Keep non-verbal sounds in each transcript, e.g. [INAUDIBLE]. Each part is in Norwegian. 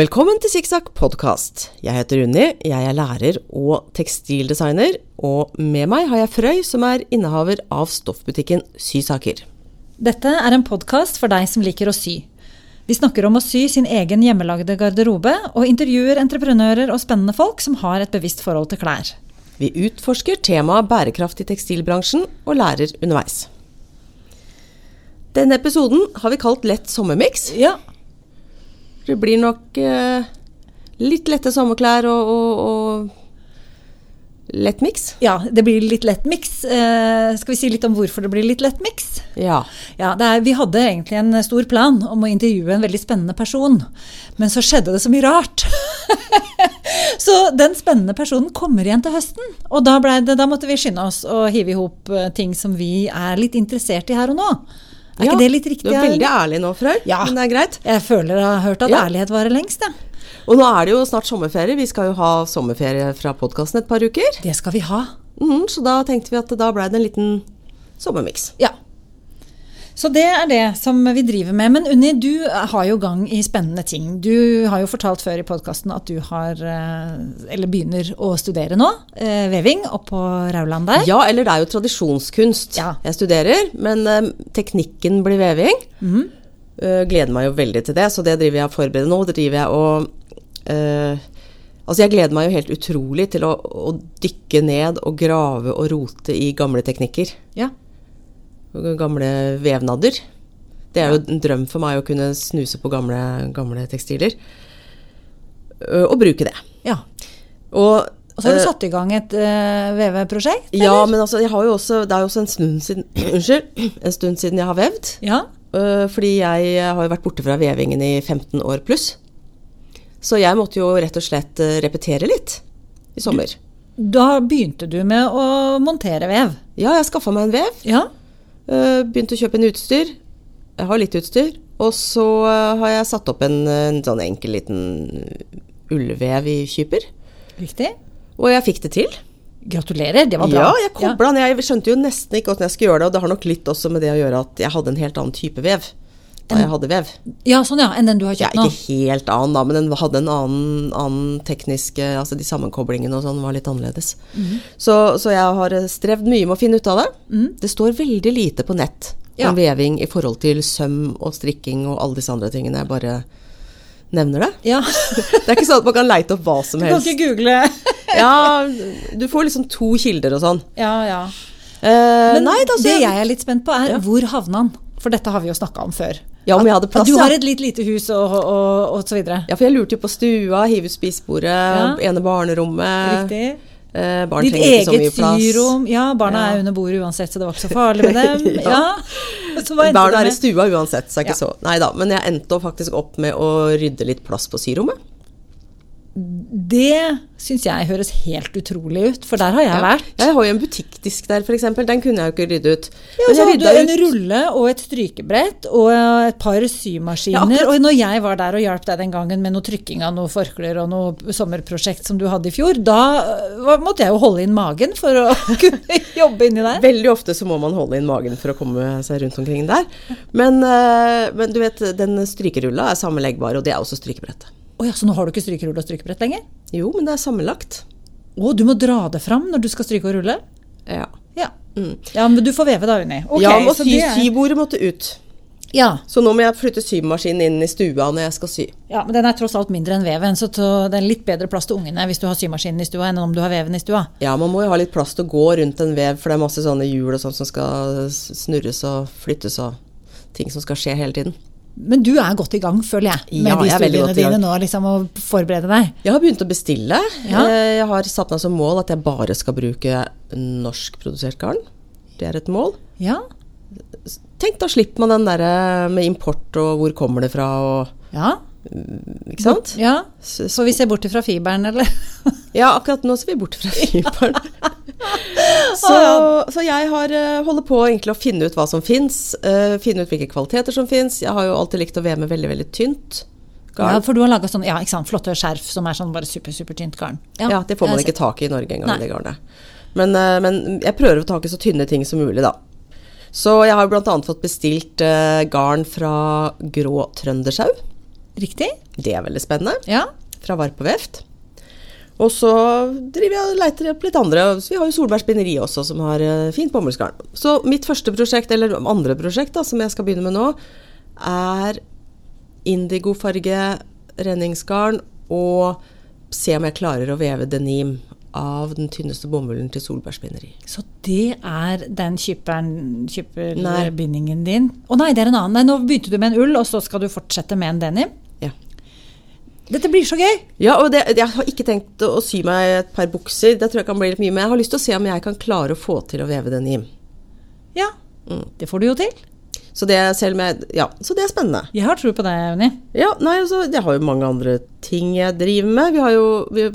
velkommen til Sikksakk podkast. Jeg heter Unni, jeg er lærer og tekstildesigner, og med meg har jeg Frøy, som er innehaver av stoffbutikken Sysaker. Dette er en podkast for deg som liker å sy. Vi snakker om å sy sin egen hjemmelagde garderobe, og intervjuer entreprenører og spennende folk som har et bevisst forhold til klær. Vi utforsker temaet bærekraft i tekstilbransjen og lærer underveis. Denne episoden har vi kalt Lett sommermiks. Ja, Det blir nok eh, litt lette sommerklær og, og, og lett miks. ja det blir litt lett miks. Eh, skal vi si litt om hvorfor det blir litt lett miks? Ja. Ja, det er, Vi hadde egentlig en stor plan om å intervjue en veldig spennende person, men så skjedde det så mye rart. [LAUGHS] så den spennende personen kommer igjen til høsten, og da, det, da måtte vi skynde oss å hive i hop eh, ting som vi er litt interessert i her og nå. Er Ja, ikke det litt riktig? Du er veldig ærlig nå, Frøy, Ja. men det er greit. Jeg føler jeg har hørt at Ja. ærlighet varer lengst. Ja. Og nå er det jo snart sommerferie. Vi skal jo ha sommerferie fra podkasten et par uker. Det skal vi ha. Mm, så da tenkte vi at da ble det en liten sommermiks. Ja. Så det er det som vi driver med. Men Unni, du har jo gang i spennende ting. Du har jo fortalt før i podkasten at du har, eh, eller begynner å studere nå, eh, veving oppå Rauland der. Ja, eller det er jo tradisjonskunst Ja. jeg studerer, men eh, teknikken blir veving. Eh, gleder meg jo veldig til det, så det driver jeg og forbereder nå. Det driver jeg og Altså, jeg gleder meg jo helt utrolig til å, å dykke ned og grave og rote i gamle teknikker. Ja. Gamle vevnader. Det er jo en drøm for meg å kunne snuse på gamle, gamle tekstiler. Og bruke det. ja. Og, Og så har du satt i gang et uh, veveprosjekt? Ja, eller? men altså, jeg har jo også, det er jo også en stund siden [CLEARS THROAT] Unnskyld. [CLEARS THROAT] En stund siden jeg har vevd. Ja. Uh, fordi jeg har jo vært borte fra vevingen i 15 år pluss. Så jeg måtte jo rett og slett repetere litt i sommer. Da begynte du med å montere vev. Ja, jeg skaffa meg en vev. Ja. Uh, begynte å kjøpe en utstyr. Jeg har litt utstyr. Og så uh, har jeg satt opp en, en sånn enkel liten ullvev i Kyper. Riktig. Og jeg fikk det til. Gratulerer, det var bra. Ja, jeg kobla den. Jeg skjønte jo nesten ikke åssen jeg skulle gjøre det, og det har nok litt også med det å gjøre at jeg hadde en helt annen type vev da jeg hadde vev. Ja, sånn ja, enn den du har kjøpt nå. ikke helt annen, da, men den hadde en annen, annen teknisk eh, Altså de sammenkoblingene og sånn var litt annerledes. Mhm. Så, så jeg har eh, strevd mye med å finne ut av det. Det står veldig lite på nett Ja. om veving i forhold til søm og strikking og alle disse andre tingene. Jeg bare nevner det. Ja. [LAUGHS] Det er ikke sånn at man kan leite opp hva som helst. Du kan ikke google. [LAUGHS] Ja, du får liksom to kilder og sånn. Ja, ja. Eh, Men nei, da, så det jeg er litt spent på, er Ja. hvor havna han? For dette har vi jo snakka om før. Ja, om jeg hadde plass, At du har et litt lite hus og, og, og så videre. Ja, for jeg lurte jo på stua, hive ut spisebordet, Ja. ene barnerommet. Riktig. Eh, barn Ditt trenger ikke så mye eget syrom. Ja, barna Ja. er under bordet uansett, så det var ikke så farlig med dem. [LAUGHS] Ja. ja. Barna er i stua uansett, så er ikke så Nei da, men jeg endte faktisk opp med å rydde litt plass på syrommet. Det syns jeg høres helt utrolig ut, for der har jeg Ja. vært. Jeg har jo en butikkdisk der, f.eks. Den kunne jeg jo ikke rydde ut. Ja, så hadde du en ut- rulle og et strykebrett og et par symaskiner. Ja, og når jeg var der og hjalp deg den gangen med noe trykking av noen forklær og noe sommerprosjekt som du hadde i fjor, da øh, måtte jeg jo holde inn magen for å [LAUGHS] kunne jobbe inni der. Veldig ofte så må man holde inn magen for å komme seg rundt omkring der. Men, eh, men du vet, den strykerulla er sammenleggbar, og det er også strykebrettet. Å ja, så nå har du ikke strykerulle og strykebrett lenger? Jo, men det er sammenlagt. Å, du må dra det fram når du skal stryke og rulle? Ja. Ja. Mm. Ja, men du får veve da, Unni. Okay, ja, og sy, er- sybordet måtte ut. Ja, Så nå må jeg flytte symaskinen inn i stua når jeg skal sy. ja, men den er tross alt mindre enn veven, så det er litt bedre plass til ungene hvis du har symaskinen i stua enn om du har veven i stua. Ja, man må jo ha litt plass til å gå rundt en vev, for det er masse sånne hjul og sånt som skal snurres og flyttes og ting som skal skje hele tiden. Men du er godt i gang, føler jeg, med Ja, de studiene dine nå, liksom, å forberede deg. Jeg har begynt å bestille. Ja. Eh, Jeg har satt meg som mål at jeg bare skal bruke norskprodusert garn. Det er et mål. Ja, Tenk, da slipper man den derre med import og hvor kommer det fra og ja, Ikke sant? ja. Så, vi ser bort fra fiberen, eller? [LAUGHS] ja, akkurat nå ser vi bort fra fiberen. [LAUGHS] så, så jeg har eh, holder på egentlig å finne ut hva som fins. finne ut hvilke kvaliteter som fins. Jeg har jo alltid likt å veve med veldig, veldig tynt garn. Ja, for du har laga sånn, ja, flotte skjerf som er sånn bare super, supertynt garn. Ja, det får man ikke tak i i Norge engang, det garnet. Men, uh, men jeg prøver å ta tak i så tynne ting som mulig, da. Så jeg har bl.a. fått bestilt uh, garn fra grå trøndersau. Riktig? Det er veldig spennende. Ja. Fra Varp og Veft. Og så driver jeg og leiter opp litt andre. Så vi har jo Solberg spinneri også, som har eh, fint bomullsgarn. Så mitt første prosjekt, eller andre prosjekt, da, som jeg skal begynne med nå, er indigofarge renningsgarn og se om jeg klarer å veve denim av den tynneste bomullen til solbærspinneri. Så det er den kypperbindingen din? Å nei, det er en annen. Nei, nå begynte du med en ull, og så skal du fortsette med en denim? Ja. Dette blir så gøy! Ja, og det, jeg har ikke tenkt å sy meg et par bukser, det tror jeg kan bli litt mye, men jeg har lyst til å se om jeg kan klare å få til å veve denim. Ja, Mm. det får du jo til. Så det, med, ja, så det er spennende. Jeg har tro på deg, Unni. Ja, nei, altså, jeg har jo mange andre ting jeg driver med. Vi har jo vi,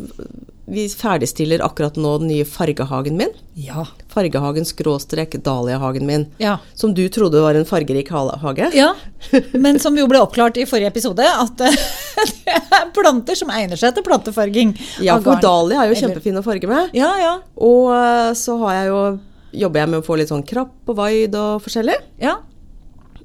vi ferdigstiller akkurat nå den nye fargehagen min. Ja. Fargehagen skråstrek dahliahagen min. Ja. Som du trodde var en fargerik hage. ja. [LAUGHS] Men som jo ble oppklart i forrige episode, at eh, [LAUGHS] det er planter som egner seg til plantefarging. Ja, for dahlia er jo kjempefin å farge med. Ja, ja. Og eh, så har jeg jo, jobber jeg med å få litt sånn krapp og vaid og forskjellig. ja.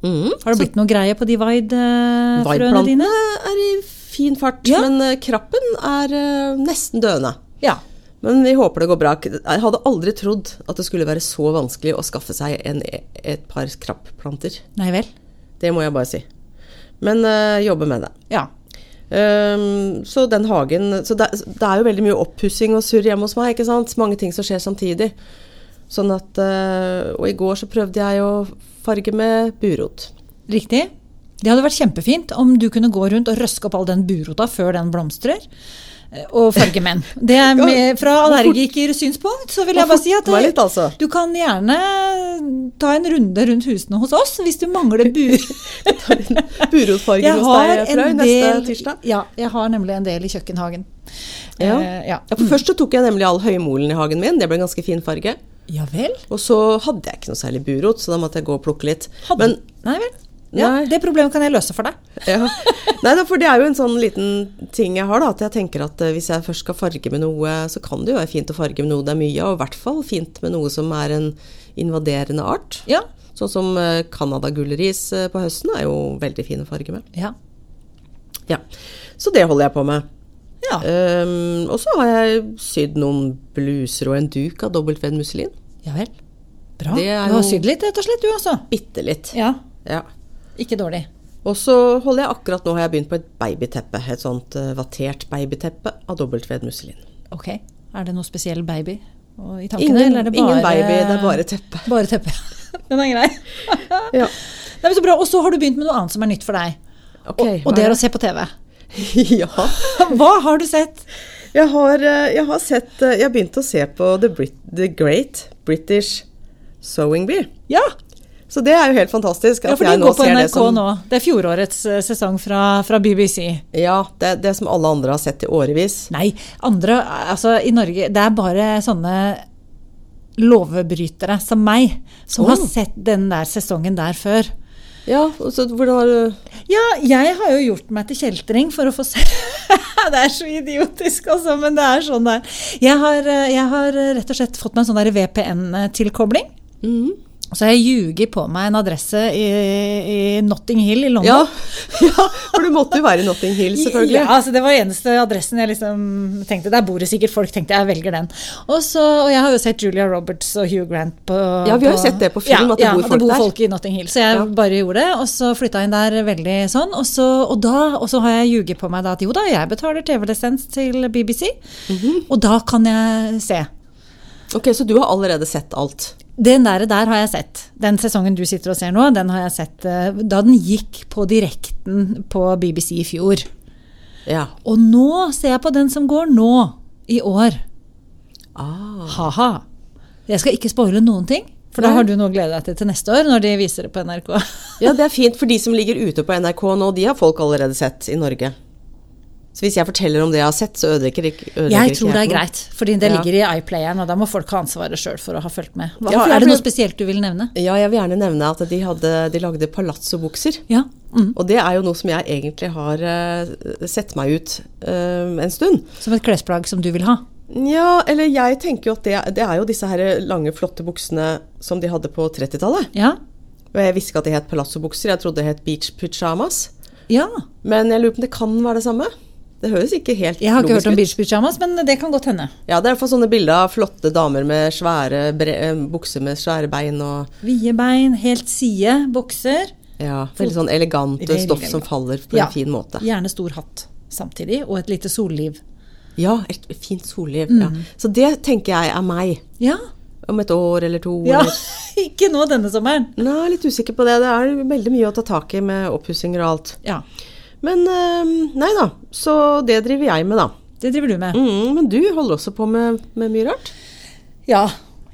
Mm, Har det blitt noe greie på de Vaid-frøene dine? Vaid-plantene er i fin fart, Ja. men eh, krappen er eh, nesten døende. Ja. Men vi håper det går bra. Jeg hadde aldri trodd at det skulle være så vanskelig å skaffe seg en, et par krappplanter. Nei vel. Det må jeg bare si. Men uh, jobbe med det. Ja. Um, så den hagen Så det, det er jo veldig mye oppussing og surr hjemme hos meg, ikke sant. Mange ting som skjer samtidig. Sånn at eh, Og i går så prøvde jeg å farge med burot. Riktig. Det hadde vært kjempefint om du kunne gå rundt og røske opp all den burota før den blomstrer. eh, Og farge menn. Det er [LAUGHS] med, fra allergikersynspunkt så vil jeg bare si at litt, altså. du kan gjerne ta en runde rundt husene hos oss hvis du mangler bur. [LAUGHS] Burotfarge hos deg, fra neste tirsdag. ja, jeg har nemlig en del i kjøkkenhagen. Ja. Uh, ja. Ja, for Først så tok jeg nemlig all høymolen i hagen min. Det ble en ganske fin farge. ja vel? Og så hadde jeg ikke noe særlig burot, så da måtte jeg gå og plukke litt. Hadde, Men nei vel? Ja, Nei. Det problemet kan jeg løse for deg. [LAUGHS] ja. Nei for det er jo en sånn liten ting jeg har, da. At jeg tenker at eh, hvis jeg først skal farge med noe, så kan det jo være fint å farge med noe det er mye av. Og i hvert fall fint med noe som er en invaderende art. Ja. Sånn som eh, Canada-gulleris eh, på høsten er jo veldig fin å farge med. Ja. Ja. Så det holder jeg på med. ja. Um, og så har jeg sydd noen bluser og en duk av dobbeltvedd musselin. Ja vel. Bra. Du har sydd litt, rett og slett, du også. Bitte litt. Ja. Ja. Ikke dårlig. Og så holder jeg akkurat nå har jeg begynt på et babyteppe. Et sånt eh, vattert babyteppe av dobbeltvedd musselin. Ok. Er det noe spesiell baby i tankene? Ingen, eller det bare, ingen baby, det er bare teppe. [LAUGHS] Bare teppe. [LAUGHS] Den er grei. [LAUGHS] Ja. Nei, så bra. Og så har du begynt med noe annet som er nytt for deg. Ok, og, og det er å se på TV. ja. Hva har du sett? Jeg har, eh, jeg har sett eh, Jeg begynte begynt å se på The, Brit The Great British Sewing Bee. Ja, Så det er jo helt fantastisk. ja At for jeg det nå går på NRK det som nå. Det er fjorårets eh, sesong fra, fra BBC. Ja, det, det som alle andre har sett i årevis. Nei, andre Altså, i Norge Det er bare sånne lovbrytere som meg, som har Oh. sett den der sesongen der før. Ja, så hvordan har du Ja, jeg har jo gjort meg til kjeltring for å få se [LAUGHS] Det er så idiotisk, altså, men det er sånn det er. Jeg har, eh, jeg har rett og slett fått meg en sånn der VPN-tilkobling. Mhm. Så jeg ljuget på meg en adresse i, i Notting Hill i London. ja, [LAUGHS] ja, for du måtte jo være i Notting Hill, selvfølgelig. Ja, altså det var eneste adressen jeg liksom tenkte. Der bor det sikkert folk, tenkte jeg. Jeg velger den. Og, så, og jeg har jo sett Julia Roberts og Hugh Grant på Ja, vi har jo sett det på film, ja, at det ja, bor at Ja, det bor der. folk i Notting Hill. Så jeg bare gjorde det, og så flytta jeg inn der veldig sånn. Og så, og da, og så har jeg ljuget på meg da at jo da, jeg betaler TV-lisens til BBC, Mhm. og da kan jeg se. Ok, Så du har allerede sett alt? Den der, der har jeg sett. Den sesongen du sitter og ser nå, den har jeg sett eh, da den gikk på direkten på BBC i fjor. Ja. Og nå ser jeg på den som går nå, i år. Ah. Ha-ha. Jeg skal ikke spoile noen ting, for da har du noe å glede deg til til neste år, når de viser det på NRK. Ja, det er fint, for de som ligger ute på NRK nå, de har folk allerede sett i Norge. Så hvis jeg forteller om det jeg har sett, så ødelegger ikke ødelegger Jeg ikke tror det er greit, fordi det Ja. ligger i iPlayeren, og da må folk ha ansvaret sjøl for å ha fulgt med. Hva, Ja, er det noe spesielt du vil nevne? Ja, jeg vil gjerne nevne at de, hadde, de lagde palazzo-bukser. Ja. Mm. Og det er jo noe som jeg egentlig har uh, sett meg ut uh, en stund. Som et klesplagg som du vil ha. Ja, eller jeg tenker jo at det, det er jo disse her lange, flotte buksene som de hadde på 30-tallet. Ja. Og jeg visste ikke at det het palazzo-bukser, jeg trodde det het beach pyjamas. Ja. Men jeg lurer på om det kan være det samme? Det høres ikke helt logisk ut. Jeg har ikke hørt om beachpyjamas, men det kan godt hende. Ja, det er iallfall sånne bilder av flotte damer med svære eh, bukser med svære bein og Vide bein, helt side, bukser. ja, veldig sånn elegante Veldig stoff som faller på Ja. en fin måte. Gjerne stor hatt samtidig, og et lite solliv. Ja, et fint solliv. Mm. Ja. Så det tenker jeg er meg. Ja. Om et år eller to. ja. Eller. [LAUGHS] ikke nå denne sommeren. Nei, litt usikker på det. Det er veldig mye å ta tak i med oppussinger og alt. Ja. Men eh, nei da. Så det driver jeg med, da. Det driver du med. Mm, men du holder også på med, med mye rart? Ja.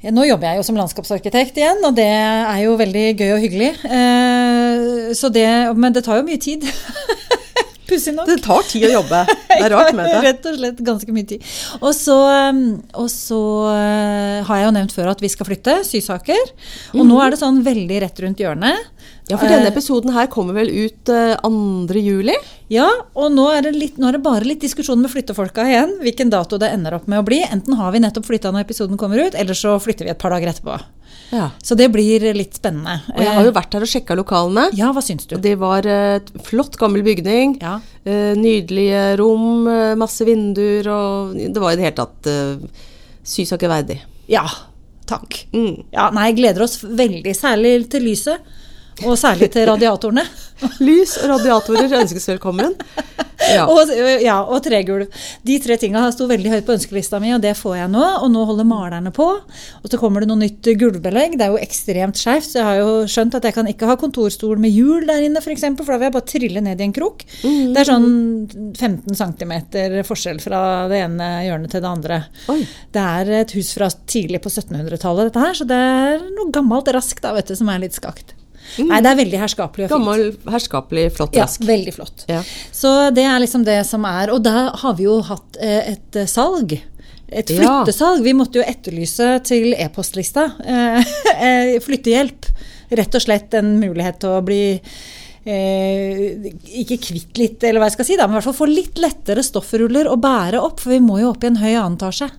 Nå jobber jeg jo som landskapsarkitekt igjen, og det er jo veldig gøy og hyggelig. Eh, så det, men det tar jo mye tid. [LAUGHS] Pussig nok. Det tar tid å jobbe. Det er rart [LAUGHS] med det. Rett og slett ganske mye tid. Og så, um, og så uh, har jeg jo nevnt før at vi skal flytte, Sysaker. Og nå er det sånn veldig rett rundt hjørnet. Ja, for denne Eh, episoden her kommer vel ut eh, 2. juli? Ja, og nå er, det litt, nå er det bare litt diskusjon med flyttefolka igjen. Hvilken dato det ender opp med å bli. Enten har vi nettopp flytta når episoden kommer ut, eller så flytter vi et par dager etterpå. Ja. Så det blir litt spennende. Og jeg har jo vært her og sjekka lokalene. Ja, hva syns du? Det var eh, et flott, gammel bygning. Ja. eh, Nydelige rom, eh, masse vinduer, og det var i det hele tatt uh, Sysaker verdig. Ja, takk. Mm. Ja, nei, gleder oss veldig, særlig til lyset. Og særlig til radiatorene. [LAUGHS] Lys og radiatorer ønskes velkommen. Ja. Og, ja, og tregulv. De tre tinga sto veldig høyt på ønskelista mi, og det får jeg nå. Og nå holder malerne på. Og så kommer det noe nytt gulvbelegg. Det er jo ekstremt skeivt, så jeg har jo skjønt at jeg kan ikke ha kontorstol med hjul der inne, f.eks., for, eksempel, for da vil jeg bare trille ned i en krok. Det er sånn 15 cm forskjell fra det ene hjørnet til det andre. Oi. Det er et hus fra tidlig på 1700-tallet, dette her, så det er noe gammelt raskt da, vet du, som er litt skakt. Nei, det er veldig herskapelig og fint. Gammel, herskapelig, flott Ja, veldig flott. Ja. Så det er liksom det som er. Og da har vi jo hatt eh, et eh, salg. Et flyttesalg. Vi måtte jo etterlyse til e-postlista. [LAUGHS] eh, Flyttehjelp. Rett og slett en mulighet til å bli eh, ikke kvitt litt, eller hva jeg skal si, da, men i hvert fall få litt lettere stoffruller å bære opp, for vi må jo opp i en høy annen etasje.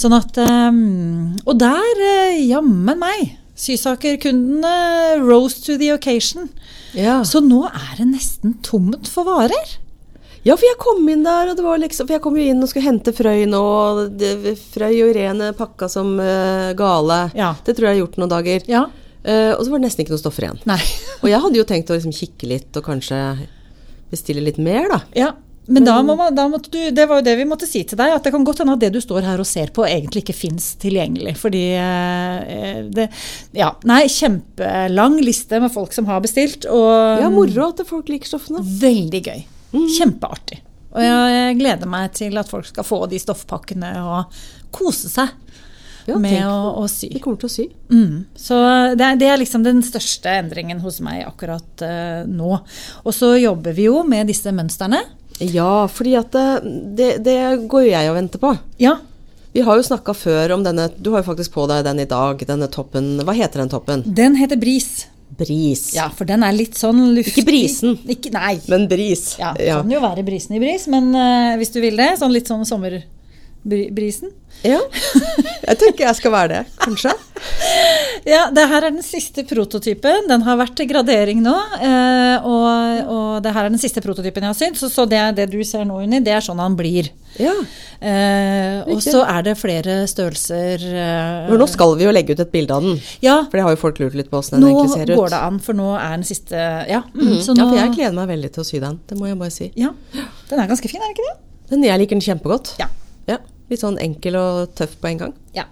Sånn at eh, Og der, eh, jammen meg, Sysaker-kundene rose to the occasion. Ja. Så nå er det nesten tomt for varer. ja, for jeg kom inn der, og det var liksom For jeg kom jo inn og skulle hente Frøy nå, og det, Frøy og Irene pakka som uh, gale. Ja. Det tror jeg jeg har gjort noen dager. Ja. Uh, og så var det nesten ikke noe stoffer igjen. Nei. Og jeg hadde jo tenkt å liksom kikke litt og kanskje bestille litt mer, da. Ja. Men da, må man, da måtte du, det var jo det vi måtte si til deg, at det kan godt hende at det du står her og ser på, egentlig ikke fins tilgjengelig. Fordi eh, det Ja. Nei, kjempelang liste med folk som har bestilt. Og Ja, moro at folk liker stoffene. veldig gøy. Kjempeartig. Og jeg, jeg gleder meg til at folk skal få de stoffpakkene og kose seg Ja, med å, å sy. Det kommer til å sy. Mm. Så det er, det er liksom den største endringen hos meg akkurat uh, nå. Og så jobber vi jo med disse mønstrene. Ja, fordi at det, det, det går jo jeg og venter på. Ja. Vi har jo snakka før om denne Du har jo faktisk på deg den i dag, denne toppen. Hva heter den toppen? Den heter Bris. Bris. Ja, for den er litt sånn luftig. Ikke brisen. Ikke, nei. Men bris. Ja, Kan jo være brisen i bris, men uh, hvis du vil det, sånn litt sånn sommerbrisen. Ja. Jeg tenker jeg skal være det, kanskje. [LAUGHS] Ja, det her er den siste prototypen. Den har vært til gradering nå. eh, og, og det her er den siste prototypen jeg har sydd. Så, så det, det du ser nå, Unni, det er sånn han blir. Ja. Eh, og så er det flere størrelser. eh, nå skal vi jo legge ut et bilde av den. Ja, For det har jo folk lurt litt på åssen den nå egentlig ser ut. går det an, for nå er den siste Ja, mm, så nå, Ja, for jeg gleder meg veldig til å sy den. Det må jeg bare si. ja, den er ganske fin, er den ikke det? Den jeg liker den kjempegodt. Ja. Litt sånn enkel og tøff på en gang. Ja.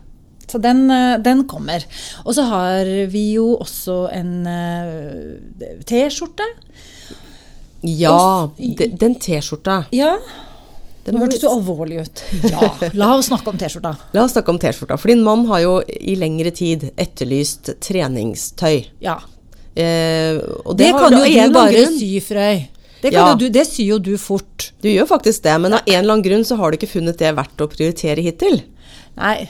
Så den, eh, den kommer. Og så har vi jo også en eh, T-skjorte. Ja, Og den T-skjorta. Ja, Den hørtes du alvorlig ut. Ja, la oss snakke om T-skjorta. [LAUGHS] La oss snakke om T-skjorta. For din mann har jo i lengre tid etterlyst treningstøy. Ja. Eh, og Det, har kan jo du bare sy, Frøy. Det, kan Ja. du, det syr jo du fort. Du gjør faktisk det, men av en eller annen grunn så har du ikke funnet det verdt å prioritere hittil. Nei,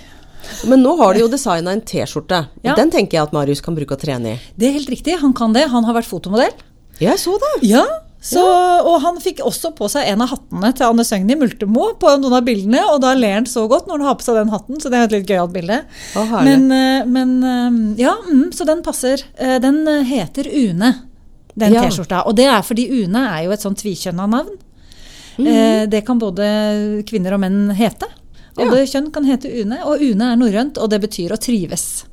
Men nå har du jo designa en T-skjorte. [LAUGHS] Ja. Den tenker jeg at Marius kan bruke og trene i. det er helt riktig. Han kan det. Han har vært fotomodell. Jeg så det. Ja, så, og han fikk også på seg en av hattene til Anne Søgni Multemo på noen av bildene, og da ler han så godt når han har på seg den hatten, så det er et litt gøyalt bilde. Men, eh, men eh, ja, mm, så den passer. Eh, Den heter Une. Den Ja. T-skjorta. Og det er fordi Une er jo et sånn tvikjønna navn. Mhm. Eh, det kan både kvinner og menn hete. Alle kjønn kan hete Une, og Une er norrønt, og det betyr å trives.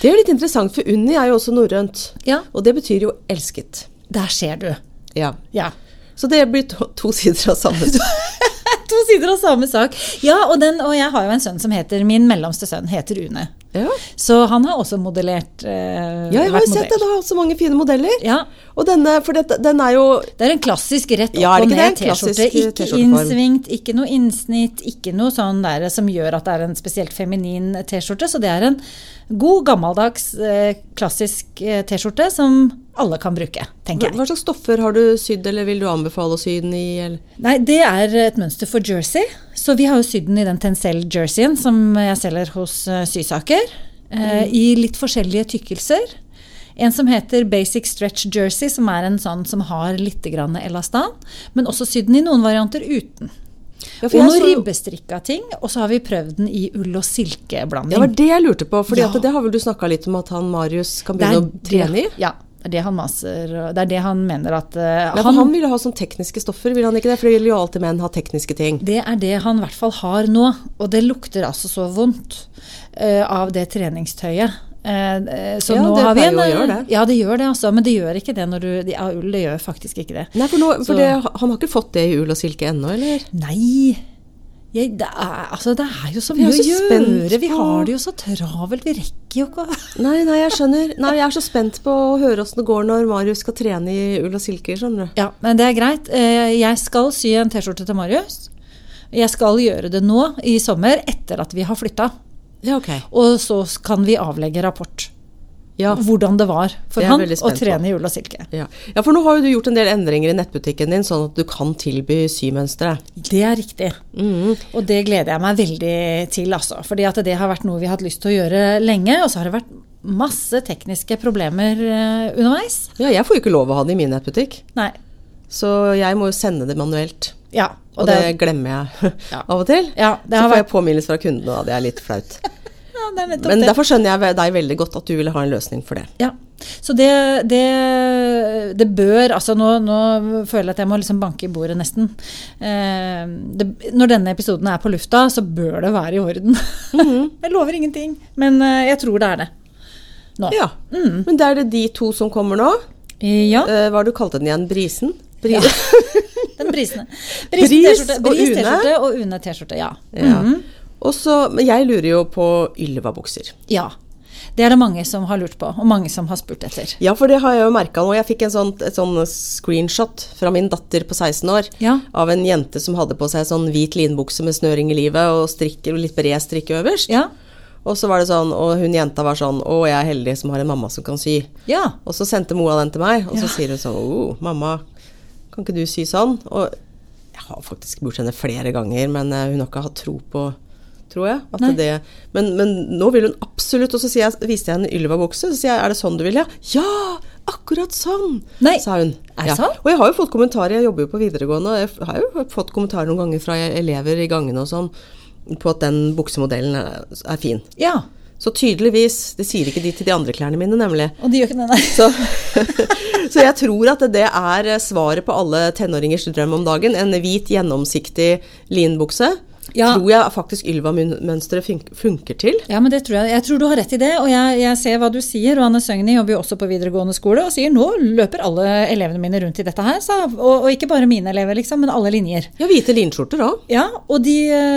Det er jo litt interessant, for Unni er jo også norrønt. Ja, Og det betyr jo elsket. der ser du. Ja. Ja. Så det blir to, to sider av samme [LAUGHS] To sider av samme sak. Ja, og, den, og jeg har jo en sønn som heter Min mellomste sønn heter Une. Ja, Så han har også modellert. Eh, ja jeg har jo sett det. Det har så mange fine modeller. Ja, Og denne, for dette, den er jo Det er en klassisk rett opp Ja, og ned det? T-skjorte. Ikke innsvingt, ikke noe innsnitt, ikke noe sånn der som gjør at det er en spesielt feminin T-skjorte. Så det er en god, gammeldags, eh, klassisk eh, T-skjorte som alle kan bruke, tenker jeg. Hva slags stoffer har du sydd, eller vil du anbefale å sy den i? Eller? Nei, det er et mønster for jersey. Så vi har jo sydd den i den Tencel-jerseyen som jeg selger hos eh, Sysaker. eh, I litt forskjellige tykkelser. En som heter Basic Stretch Jersey, som er en sånn som har litt grann elastan. Men også sydd den i noen varianter uten. Ja, Og noen så ribbestrikka ting. Og så har vi prøvd den i ull og silkeblanding. Det var det jeg lurte på, for Ja. det har vel du snakka litt om at han Marius kan begynne Der, å trene i? Ja, Ja. Det er det han maser Det er det han mener at uh, for han ville ha sånn tekniske stoffer, vil han ikke det? For det vil jo alltid menn ha tekniske ting. Det er det han i hvert fall har nå, og det lukter altså så vondt uh, av det treningstøyet. Eh, så Ja, nå det har vi en, gjøre det. Ja, det gjør det, altså. Men det gjør ikke det når du Ja, ull, det gjør faktisk ikke det. Nei, for, nå, for det, han har ikke fått det i ull og silke ennå, eller? Nei. Jeg, det, er, altså, det er jo så mye så å gjøre. Vi har det jo så travelt. Vi rekker jo ikke å [LAUGHS] Nei, nei, jeg skjønner. Nei, jeg er så spent på å høre åssen det går når Marius skal trene i ull og silke, skjønner du. Ja, men det er greit. Eh, Jeg skal sy en T-skjorte til Marius. Jeg skal gjøre det nå i sommer, etter at vi har flytta. Ja, okay. Og så kan vi avlegge rapport. Ja. hvordan det var for Det han å trene i ull og silke. Ja. ja, for nå har jo du gjort en del endringer i nettbutikken din, sånn at du kan tilby symønstre. Det er riktig. Mm. Og det gleder jeg meg veldig til, altså. Fordi at det har vært noe vi har hatt lyst til å gjøre lenge. Og så har det vært masse tekniske problemer eh, underveis. Ja, jeg får jo ikke lov å ha det i min nettbutikk, Nei. så jeg må jo sende det manuelt. Ja. Og, det, glemmer jeg Ja. [LAUGHS] av og til. ja, det Så får får jeg påminnelse fra kundene, og det er litt flaut. Ja, det er nettopp Men det. derfor skjønner jeg deg veldig godt at du ville ha en løsning for det. Ja. Så det, det, det bør Altså nå, nå føler jeg at jeg må liksom banke i bordet, nesten. Eh, det, når denne episoden er på lufta, så bør det være i orden. Mhm. [LAUGHS] jeg lover ingenting, men eh, jeg tror det er det. Nå. Ja, Mm. Men det er det de to som kommer nå. Ja, Eh, hva har du kalt den igjen? Brisen? Bri Ja. [LAUGHS] den brisene. Bris og Bris T-skjorte og Une T-skjorte, ja. Ja. Mm Og så, men jeg lurer jo på Ylva-bukser. ja. Det er det mange som har lurt på, og mange som har spurt etter. Ja, for det har jeg jo merka nå. Jeg fikk en sånn, et sånn screenshot fra min datter på 16 år Ja. av en jente som hadde på seg sånn hvit linbukse med snøring i livet og strikke, litt bred strikke øverst. Ja. Og så var det sånn, og hun jenta var sånn Å, jeg er heldig som har en mamma som kan sy. ja. Og så sendte Moa den til meg, og så sier hun sånn Å, mamma, kan ikke du sy sånn? Og jeg har faktisk spurt henne flere ganger, men eh, hun har ikke hatt tro på Tror jeg. At Nei. det, men, men nå vil hun absolutt Og så jeg, viste jeg henne Ylva-bukse. Så sier jeg er det sånn du vil? Ja, ja akkurat sånn! Nei, sa hun. er det Ja. Og jeg har jo fått kommentarer, jeg jobber jo på videregående, og jeg har jo fått kommentarer noen ganger fra elever i gangene og sånn på at den buksemodellen er, er fin. ja. Så tydeligvis Det sier ikke de til de andre klærne mine, nemlig. Og de gjør ikke det, nei. Så, [LAUGHS] så jeg tror at det er svaret på alle tenåringers drøm om dagen. En hvit, gjennomsiktig linbukse. Ja. Tror jeg faktisk Ylva-mønsteret funker til. Ja, men det tror jeg. Jeg tror du har rett i det, og jeg, jeg ser hva du sier. Og Anne Søgni jobber jo også på videregående skole og sier nå løper alle elevene mine rundt i dette her. sa- Og, og ikke bare mine elever, liksom, men alle linjer. Ja, hvite linskjorter òg. Ja, og, de,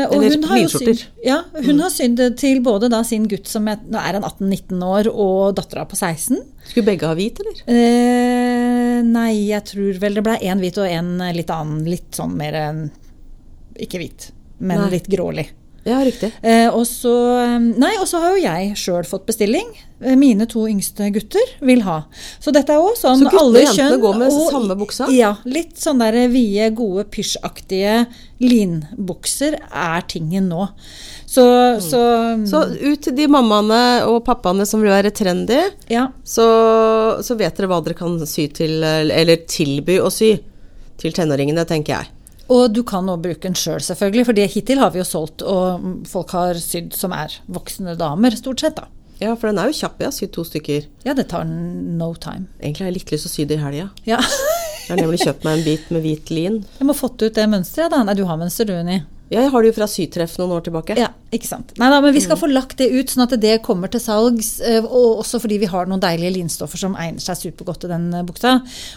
og Eller hun har jo sydd, ja, hun har sydd til både da sin gutt som er, nå er han 18-19 år, og dattera på 16. Skulle begge ha hvit, eller? Eh, nei, jeg tror vel det ble én hvit og én litt annen. Litt sånn mer enn Ikke hvit, men Nei. litt grålig. Ja, riktig. Eh, og så så har jo jeg sjøl fått bestilling. Eh, Mine to yngste gutter vil ha. Så dette er òg sånn Så guttene og jentene går med og- samme buksa? Ja. Litt sånn der vide, gode, pysjaktige linbukser er tingen nå. Så, så, Mm. Så ut til de mammaene og pappaene som vil være trendy, ja. så, så vet dere hva dere kan sy til, eller tilby å sy til tenåringene, tenker jeg. Og du kan også bruke den sjøl, selvfølgelig, for det hittil har vi jo solgt, og folk har sydd som er voksne damer, stort sett, da. Ja, for den er jo kjapp. Jeg har sydd to stykker. Ja, det tar no time. Egentlig har jeg litt lyst til å sy det i helga. Ja. Jeg har nemlig kjøpt meg en bit med hvit lin. Jeg må fått ut det mønsteret, da. Nei, du har mønster, du, Unni. Ja, jeg har det jo fra sytreff noen år tilbake. Ja, ikke sant. Nei da, men vi skal få lagt det ut, sånn at det kommer til salgs. eh, Og også fordi vi har noen deilige linstoffer som egner seg supergodt til den bukta. buksa.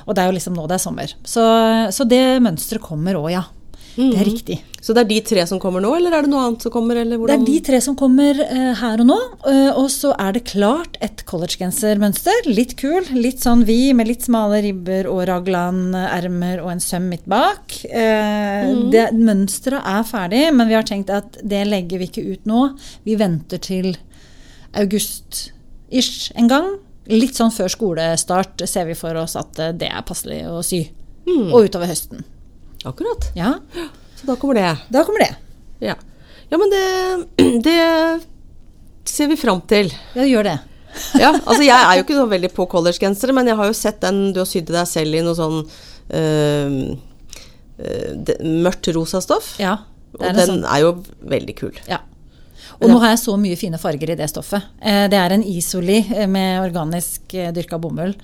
Og det er jo liksom nå det er sommer. Så, så det mønsteret kommer òg, ja. Det er riktig. Så det er de tre som kommer nå, eller er det noe annet som kommer? Eller Det er de tre som kommer uh, her og nå. Uh, og så er det klart et collegegensermønster. Litt kul. Litt sånn vi med litt smale ribber og raglan-ermer og en søm midt bak. Uh, mm. mønsteret er ferdig, men vi har tenkt at det legger vi ikke ut nå. Vi venter til august-ish en gang. Litt sånn før skolestart ser vi for oss at eh, det er passelig å sy. Og utover høsten. Akkurat. Ja, Så da kommer det. da kommer det. Ja, ja men det, [CLEARS THROAT] det ser vi fram til. Ja, gjør det. [LAUGHS] Ja, altså jeg er jo ikke så veldig på collegegensere, men jeg har jo sett den du har sydd deg selv i noe sånn øh, øh, mørkt rosa stoff. Ja, og det er en den sånn er jo veldig kul. Ja. Og nå har jeg så mye fine farger i det stoffet. Eh, Det er en isoli med organisk dyrka bomull.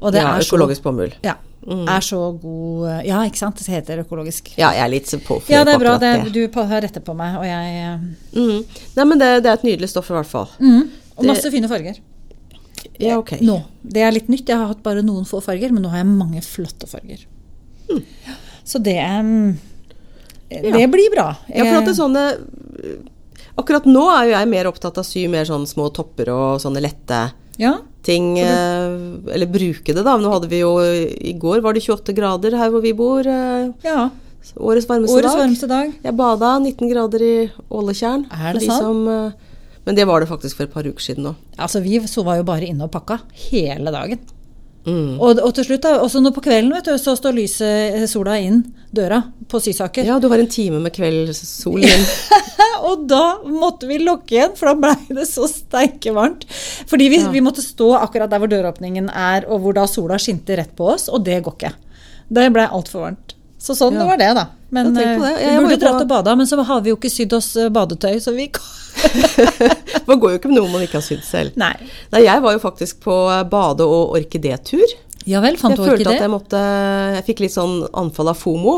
Og det ja, er økologisk bomull. ja, er så god eh, Ja, ikke sant? Det heter økologisk. Ja, jeg er litt på for Ja, det er bra. Det, du har rettet på meg, og jeg eh, Mm. Nei, men det, det er et nydelig stoff i hvert fall. mm, Og Det- masse fine farger. Ja, ok. Nå. Det er litt nytt. Jeg har hatt bare noen få farger, men nå har jeg mange flotte farger. Så det mm, Det blir bra. Ja, for at det er sånne Akkurat nå er jo jeg mer opptatt av å sy mer sånne små topper og sånne lette Ja, ting. eh, Eller bruke det, da. Nå hadde vi jo I går var det 28 grader her hvor vi bor. eh, ja. Årets varmeste Årets dag. varmeste dag. Jeg bada 19 grader i Åletjern. Er det de sant? Som, eh, men det var det faktisk for et par uker siden nå. Altså, vi sova jo bare inne og pakka hele dagen. Mm. Og, og til slutt, også nå på kvelden, vet du, så står lyset, eh, sola inn døra på Sysaker. Ja, du har en time med kveldssol inn. [LAUGHS] og da måtte vi lukke igjen, for da blei det så steikevarmt. Fordi vi, Ja. vi måtte stå akkurat der hvor døråpningen er, og hvor da sola skinte rett på oss, og det går ikke. Det blei altfor varmt. Så sånn Ja. var det, da. Men Ja, tenk på det. eh, Jeg vi burde dratt og bada, men så har vi jo ikke sydd oss eh, badetøy, så vi [LAUGHS] Man går jo ikke med noe man ikke har sydd selv. Nei. Nei, jeg var jo faktisk på eh, bade- og orkidétur. Ja vel, fant Jeg du følte orkidé? at jeg måtte Jeg fikk litt sånn anfall av FOMO.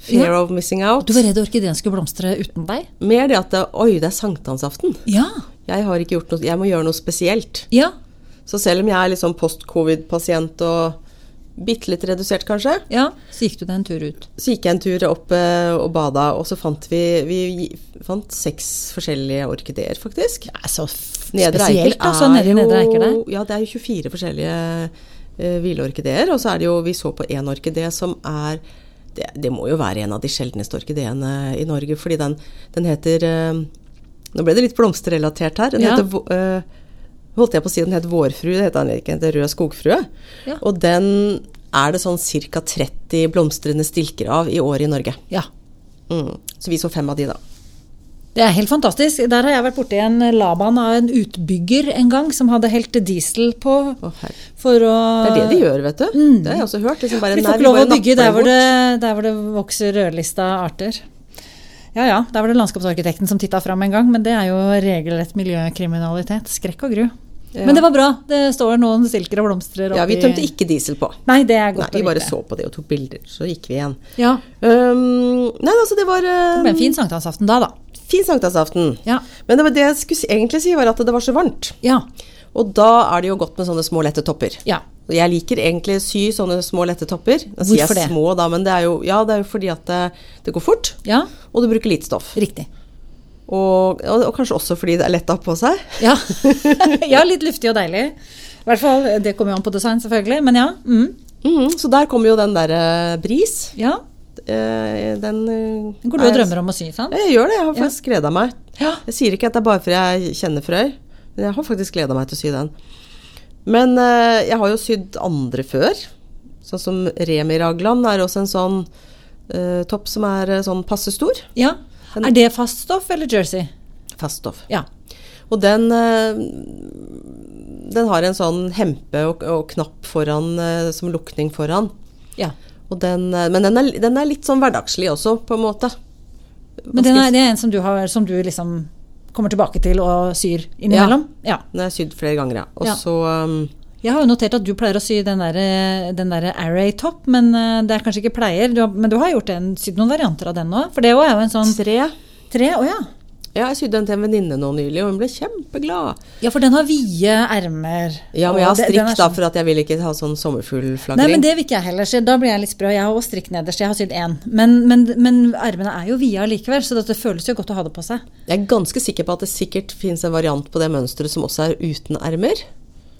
Fear Ja. of missing out. Du var redd orkideen skulle blomstre uten deg? Mer det at Oi, det er sankthansaften. Ja. Jeg har ikke gjort noe Jeg må gjøre noe spesielt. Ja. Så selv om jeg er litt sånn post-covid-pasient og bitte litt redusert, kanskje, ja. Så gikk du deg en tur ut. så gikk jeg en tur opp eh, og bada, og så fant vi Vi fant seks forskjellige orkideer, faktisk. Er så Nedre spesielt, Eiker altså, nede i Nedre Eiker der. Ja, det er jo 24 forskjellige uh, hvileorkideer. Og så er det jo Vi så på én orkidé som er det, det må jo være en av de sjeldneste orkideene i Norge, fordi den, den heter eh, Nå ble det litt blomsterrelatert her. Den Ja. heter eh, Holdt jeg på å si den het vårfrue, det heter den ikke. det rød skogfrue. Ja. Og den er det sånn ca. 30 blomstrende stilker av i året i Norge. Ja. Mm. Så vi så fem av de, da. Det er helt fantastisk. Der har jeg vært borti en Laban av en utbygger en gang, som hadde helt diesel på oh, for å Det er det de gjør, vet du. Det har jeg også hørt. Liksom bare, Mm. De får ikke lov å bygge der hvor, det, der hvor det vokser rødlista arter. Ja ja, der var det landskapsarkitekten som titta fram en gang, men det er jo regelrett miljøkriminalitet. Skrekk og gru. Ja. Men det var bra. Det står noen stilker og blomstrer oppi Ja, vi tømte ikke diesel på. Nei, det er godt Nei, vi bare så på det og tok bilder, så gikk vi igjen. Ja, Um, nei, altså det var det uh, ble en fin sankthansaften da, da. fin sankthansaften. Ja. Men det, var det jeg skulle egentlig si, var at det var så varmt. Ja. Og da er det jo godt med sånne små, lette topper. ja. Jeg liker egentlig sy sånne små, lette topper. Sier Hvorfor jeg det? små, da, men det er jo, ja, det er jo fordi at det, det går fort, Ja, og du bruker lite stoff. riktig. Og, og, og kanskje også fordi det er lett å ha på seg. Ja. [LAUGHS] ja, litt luftig og deilig. I hvert fall, Det kommer jo an på design, selvfølgelig. Men ja. Mm. Mm, så der kommer jo den derre bris. ja. Eh, den eh, går du og er- drømmer om å sy, sant? Ja, Jeg gjør det. Jeg har faktisk gleda meg. Ja. Jeg sier ikke at det er bare fordi jeg kjenner Frøy, men jeg har faktisk gleda meg til å sy den. Men eh, jeg har jo sydd andre før. Sånn som Remi Ragland er også en sånn eh, topp som er eh, sånn passe stor. ja. Er det faststoff eller jersey? Faststoff. Ja. Og den eh, Den har en sånn hempe og, og knapp foran som lukning foran. ja. Og den, men den er, den er litt sånn hverdagslig også, på en måte. Men den er, det er en som du, har, som du liksom kommer tilbake til og syr innimellom. Ja. Den er sydd flere ganger, ja. Og Ja. så um, Jeg har jo notert at du pleier å sy den der, den der Array Top, men eh, det er kanskje ikke pleier. Du har, men du har gjort en, sydd noen varianter av den òg? For det òg er jo en sånn tre. tre. Å ja. Ja, jeg sydde den til en venninne nå nylig, og hun ble kjempeglad. ja, for den har vide ermer. Ja, men jeg har strikk sånn. da, for at jeg vil ikke ha sånn sommerfuglflagring. Nei, men det vil ikke jeg heller. Så da blir jeg litt sprø. Jeg har også strikk nederst. Jeg har sydd én. Men, men, men ermene er jo vide allikevel, så det føles jo godt å ha det på seg. Jeg er ganske sikker på at det sikkert finnes en variant på det mønsteret som også er uten ermer.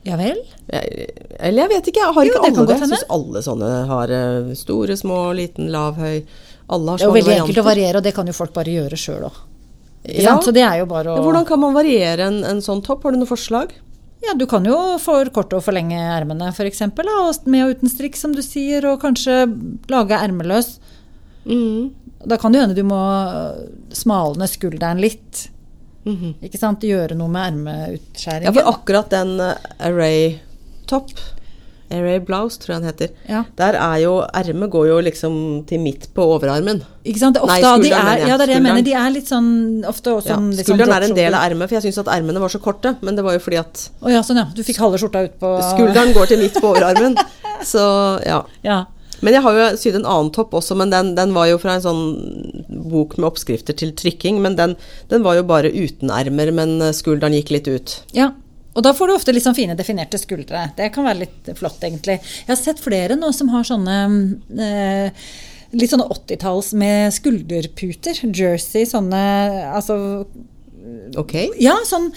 Ja vel? Jeg, eller jeg vet ikke, jeg har Jo, ikke alle det. Jeg syns alle sånne har eh, store, små, liten, lav, høy. Alle har Det er jo veldig enkelt å variere, og det kan jo folk bare gjøre sjøl òg. Ja. Så det er jo bare å Hvordan kan man variere en, en sånn topp? Har du noe forslag? Ja, du kan jo forkorte og forlenge ermene, f.eks. Med og uten strikk, som du sier, og kanskje lage ermeløs. Mm. Da kan det hende du må smalne skulderen litt. Mhm. Ikke sant? Gjøre noe med ermeutskjæringen. Ja, for akkurat den eh, array-topp, array blouse tror jeg den heter, Ja. der er jo ermet går jo liksom til midt på overarmen. Ikke sant? Er Nei, skulderen, de er, ja, det er det jeg mener. De er litt sånn ofte også Ja, sånn, sånn skulderen er en del av ermet, for jeg syns at ermene var så korte. Men det var jo fordi at oh, ja, sånn ja. Du fikk halve skjorta ut på skulderen går til midt på overarmen. [LAUGHS] Så ja. Ja. Men jeg har jo sydd en annen topp også, men den, den var jo fra en sånn bok med oppskrifter til trykking. Men den, den var jo bare uten ermer, men eh, skulderen gikk litt ut. ja. Og da får du ofte litt sånn fine definerte skuldre. Det kan være litt flott, egentlig. Jeg har sett flere nå som har sånne eh, litt sånne 80-talls med skulderputer. Jersey, sånne altså Ok? Ja, sånn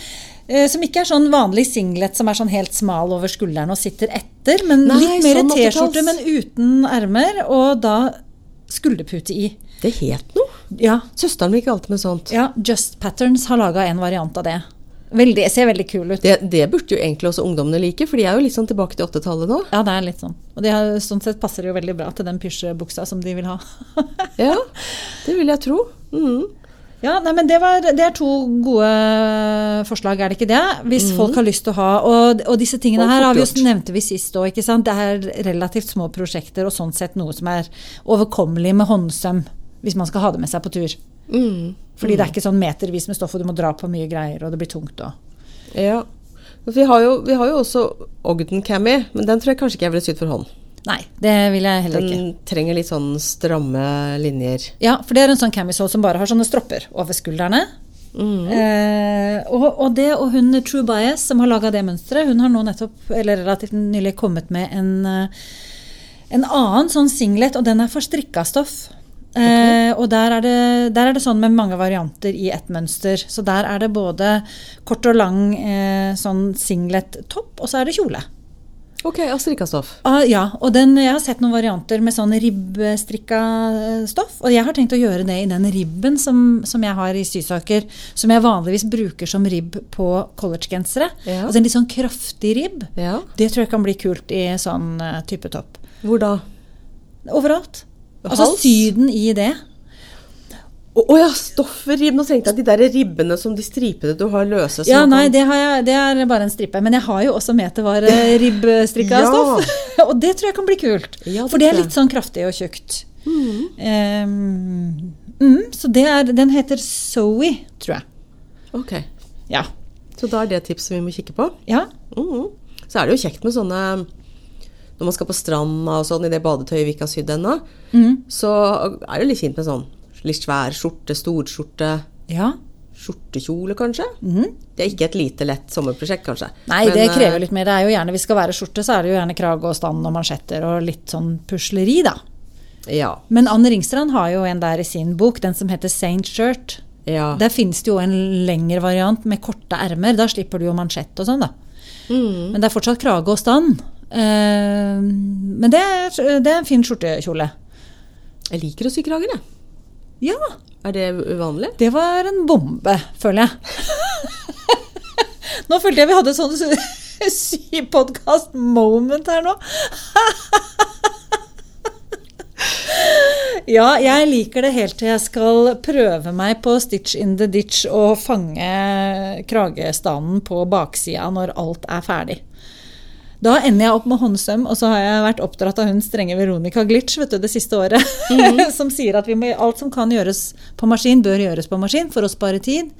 eh, som ikke er sånn vanlig singlet som er sånn helt smal over skulderen og sitter etter, men Nei, litt mer sånn T-skjorte, men uten ermer, og da skulderpute i. Det het noe. Ja, Søsteren min gikk alltid med sånt. ja Just Patterns har laga en variant av det. Veldig, ser veldig kul ut. Det, det burde jo egentlig også ungdommene like, for de er jo litt sånn tilbake til 80-tallet nå. Ja, det er litt sånn. Og det er, sånn sett passer det jo veldig bra til den pysjebuksa som de vil ha. [LAUGHS] Ja, det vil jeg tro. Mm. ja, nei, men det, var, det er to gode forslag, er det ikke det? Hvis folk har lyst til å ha Og, og disse tingene her har vi jo nevnte vi sist òg. Det er relativt små prosjekter og sånn sett noe som er overkommelig med håndsøm. Hvis man skal ha det med seg på tur. Mm. Fordi det er ikke sånn metervis med stoff, og du må dra på mye greier, og det blir tungt òg. Ja. Vi har, jo, vi har jo også Ogden Cammy, men den tror jeg kanskje ikke jeg ville sydd for hånd. Nei, det vil jeg heller ikke. Den trenger litt sånn stramme linjer. Ja, for det er en sånn camisole som bare har sånne stropper over skuldrene. Eh, og, og det og hun True Bias som har laga det mønsteret, hun har nå nettopp, eller relativt nylig kommet med en, eh, en annen sånn singlet, og den er for strikka stoff. Eh, og der er, det, der er det sånn med mange varianter i ett mønster. Så der er det både kort og lang eh, sånn singlet-topp, og så er det kjole. Ok, av strikka stoff. Ah, ja, og den, jeg har sett noen varianter med sånn ribbstrikka eh, stoff. Og jeg har tenkt å gjøre det i den ribben som, som jeg har i sysaker, som jeg vanligvis bruker som ribb på collegegensere. Ja. Altså en litt sånn kraftig ribb. Ja. Det tror jeg kan bli kult i sånn eh, type topp. Hvor da? Overalt. Altså Hals? syden i det. Å oh, ja, stoffer Nå tenkte jeg de der ribbene som de stripede du har løse. Ja, nei, det, har jeg, det er bare en stripe. Men jeg har jo også var eh, Ja. stoff. [LAUGHS] og det tror jeg kan bli kult. Ja, det For det er litt sånn kraftig og tjukt. Um, mm, så det er, den heter Zoe, tror jeg. Ok, Ja. så da er det tipset vi må kikke på. ja. Mm. Så er det jo kjekt med sånne Når man skal på stranda og sånn, i det badetøyet vi ikke har sydd ennå, Mm. så er det litt fint med sånn litt svær skjorte, storskjorte, ja. skjortekjole kanskje. Mm. Det er ikke et lite lett sommerprosjekt, kanskje. Nei, Men, det eh, krever litt mer. Det er jo gjerne, Hvis det skal være skjorte, så er det jo gjerne krage og stand og mansjetter og litt sånn pusleri, da. Ja. Men Anne Ringstrand har jo en der i sin bok, den som heter Saint Shirt. ja. Der finnes det jo en lengre variant med korte ermer. Da slipper du jo mansjett og sånn, da. Mm. Men det er fortsatt krage og stand. Eh, men det er, det er en fin skjortekjole. Jeg liker å sy krager, jeg. Ja, Er det uvanlig? det var en bombe, føler jeg. nå følte jeg vi hadde sånn [LAUGHS] sypodkast-moment her nå. ja, jeg liker det helt til jeg skal prøve meg på Stitch in the ditch og fange kragestanden på baksida når alt er ferdig. Da ender jeg opp med håndsøm, og så har jeg vært oppdratt av hun strenge Veronica Glitch vet du, det siste året. [LAUGHS] som sier at vi må, alt som kan gjøres på maskin, bør gjøres på maskin for å spare tid.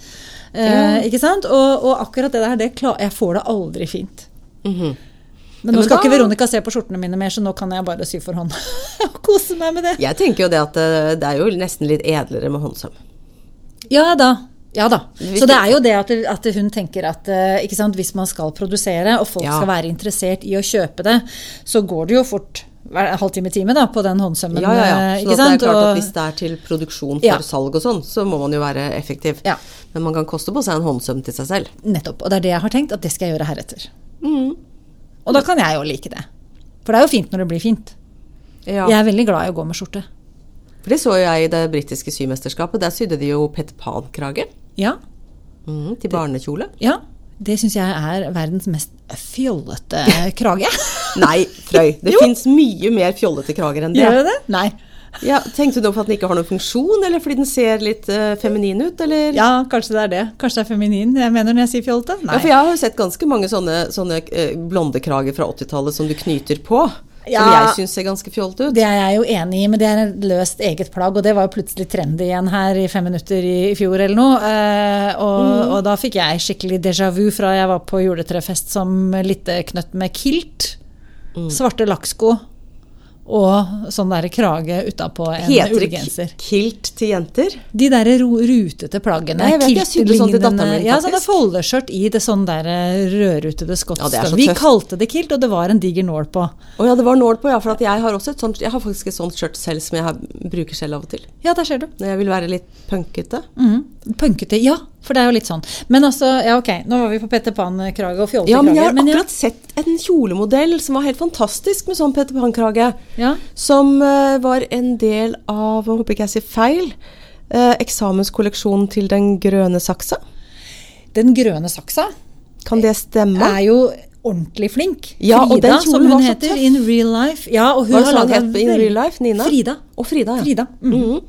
Eh, ikke sant? Og, og akkurat det der, det klar, jeg får det aldri fint. Mhm. Men nå skal ikke Veronica se på skjortene mine mer, så nå kan jeg bare sy for hånd. [LAUGHS] og kose meg med det. Jeg tenker jo det at eh, det er jo nesten litt edlere med håndsøm. Ja da. Ja da. Så det er jo det at, at hun tenker at eh, sant, hvis man skal produsere, og folk Ja. skal være interessert i å kjøpe det, så går det jo fort hver halvtime time da, på den håndsømmen. Ja, ja, ja. eh, at det er klart at hvis det er til produksjon for Ja. salg og sånn, så må man jo være effektiv. Ja. Men man kan koste på seg en håndsøm til seg selv. Nettopp. Og det er det jeg har tenkt, at det skal jeg gjøre heretter. Mm. Og da kan jeg jo like det. For det er jo fint når det blir fint. Ja. Jeg er veldig glad i å gå med skjorte. For det så jeg i det britiske symesterskapet. Der sydde de jo Pet Pan-krage Ja, Mm, til barnekjole. ja. Det syns jeg er verdens mest fjollete [LAUGHS] krage. Nei, Frøy. Det fins mye mer fjollete krager enn det. Gjør det? Nei. Ja, tenkte du på at den ikke har noen funksjon, eller fordi den ser litt uh, feminin ut, eller? Ja, kanskje det er det. Kanskje det er feminin jeg mener når jeg sier fjollete? Ja, for jeg har jo sett ganske mange sånne, sånne eh, blonde krager fra 80-tallet som du knyter på. Som Ja. jeg syns ser ganske fjollete ut. Det er jeg jo enig i, men det er et løst eget plagg. Og det var jo plutselig trendy igjen her i fem minutter i, i fjor eller noe. Eh, og, og da fikk jeg skikkelig déjà vu fra jeg var på juletrefest som litteknøtt med kilt. Svarte lakksko og sånn der krage utapå en Heter ullgenser. k- kilt til jenter? De der rutete plaggene. Ja, jeg vet, jeg sydde sånn til datteren min, Ja, sånn foldeskjørt i det sånn der eh, rødrutede skotsk. Ja, Vi kalte det kilt, og det var en diger nål på. Å ja, det var nål på, ja. For jeg har sånt Jeg har faktisk et sånt skjørt selv som jeg bruker selv av og til. Ja, der ser du. Når jeg vil være litt punkete. Mm, Punkete, ja. For det er jo litt sånn. Men altså, ja ok, nå var vi på Peter Pan-krage og fjollete Ja, men jeg har men akkurat sett en kjolemodell som var helt fantastisk med sånn Peter Pan-krage. ja, Som uh, var en del av, jeg håper ikke jeg sier feil, uh, eksamenskolleksjonen til Den grønne saksa. Den grønne saksa Kan det stemme? er jo ordentlig flink. Ja, Frida, den som hun heter in real life. Ja, og hun Hva har laget het in real life? Nina? Frida. Og Frida, ja. Frida. mhm.